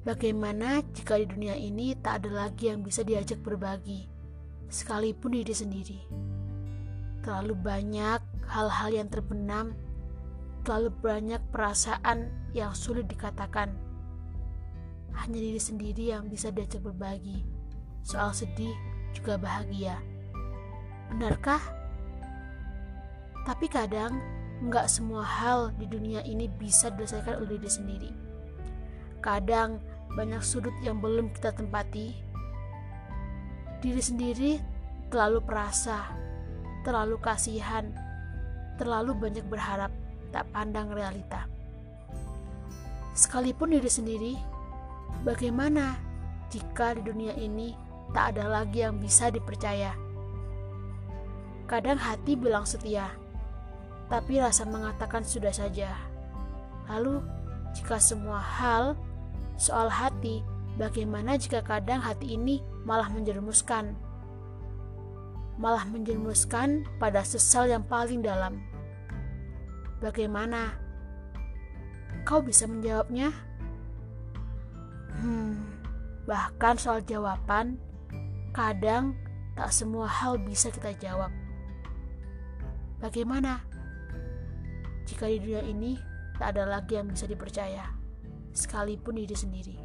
Bagaimana jika di dunia ini tak ada lagi yang bisa diajak berbagi, sekalipun diri sendiri? Terlalu banyak hal-hal yang terbenam, terlalu banyak perasaan yang sulit dikatakan. Hanya diri sendiri yang bisa diajak berbagi, soal sedih juga bahagia. Benarkah? Tapi kadang, nggak semua hal di dunia ini bisa diselesaikan oleh diri sendiri. Kadang, banyak sudut yang belum kita tempati. Diri sendiri terlalu perasa, terlalu kasihan, terlalu banyak berharap, tak pandang realita. Sekalipun diri sendiri, bagaimana jika di dunia ini tak ada lagi yang bisa dipercaya? Kadang hati bilang setia, tapi rasa mengatakan sudah saja. Lalu, jika semua hal soal hati, bagaimana jika kadang hati ini malah menjerumuskan? Malah menjerumuskan pada sesal yang paling dalam. Bagaimana? Kau bisa menjawabnya? Hmm, bahkan soal jawaban, kadang tak semua hal bisa kita jawab. Bagaimana jika di dunia ini tak ada lagi yang bisa dipercaya? sekalipun diri sendiri.